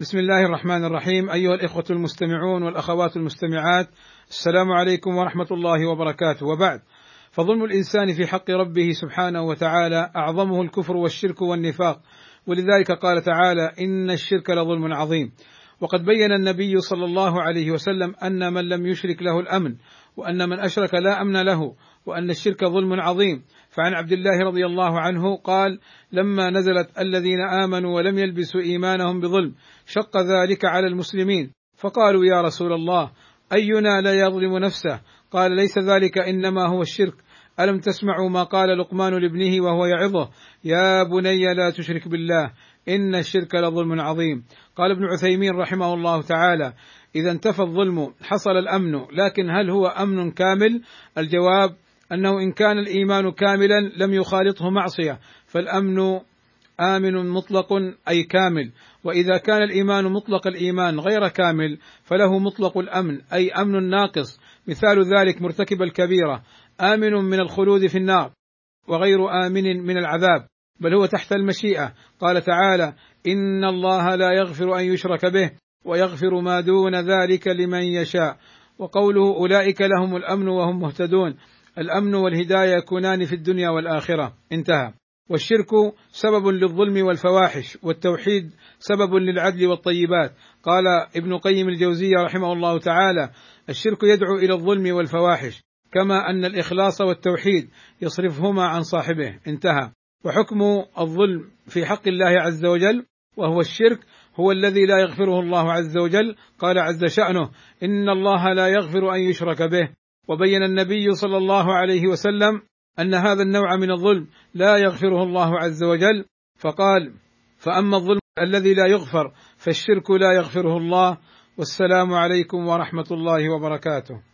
بسم الله الرحمن الرحيم. أيها الإخوة المستمعون والأخوات المستمعات السلام عليكم ورحمة الله وبركاته. وبعد فظلم الإنسان في حق ربه سبحانه وتعالى أعظمه الكفر والشرك والنفاق. ولذلك قال تعالى إن الشرك لظلم عظيم. وقد بين النبي صلى الله عليه وسلم أن من لم يشرك له الأمن وأن من أشرك لا أمن له وأن الشرك ظلم عظيم. فعن عبد الله رضي الله عنه قال لما نزلت الذين آمنوا ولم يلبسوا إيمانهم بظلم شق ذلك على المسلمين. فقالوا يا رسول الله أينا لا يظلم نفسه؟ قال ليس ذلك إنما هو الشرك. ألم تسمعوا ما قال لقمان لابنه وهو يعظه؟ يا بني لا تشرك بالله إن الشرك لظلم عظيم. قال ابن عثيمين رحمه الله تعالى إذا انتفى الظلم حصل الأمن لكن هل هو أمن كامل؟ الجواب أنه إن كان الإيمان كاملا لم يخالطه معصية فالأمن آمن مطلق أي كامل. وإذا كان الإيمان مطلق الإيمان غير كامل فله مطلق الأمن أي أمن ناقص. مثال ذلك مرتكب الكبيرة آمن من الخلود في النار وغير آمن من العذاب بل هو تحت المشيئة. قال تعالى إن الله لا يغفر أن يشرك به ويغفر ما دون ذلك لمن يشاء. وقوله أولئك لهم الأمن وهم مهتدون. الأمن والهداية يكونان في الدنيا والآخرة. انتهى. والشرك سبب للظلم والفواحش والتوحيد سبب للعدل والطيبات. قال ابن قيم الجوزية رحمه الله تعالى الشرك يدعو إلى الظلم والفواحش كما أن الإخلاص والتوحيد يصرفهما عن صاحبه. انتهى. وحكم الظلم في حق الله عز وجل وهو الشرك هو الذي لا يغفره الله عز وجل. قال عز شأنه إن الله لا يغفر أن يشرك به. وبين النبي صلى الله عليه وسلم أن هذا النوع من الظلم لا يغفره الله عز وجل فقال فأما الظلم الذي لا يغفر فالشرك لا يغفره الله والسلام عليكم ورحمة الله وبركاته.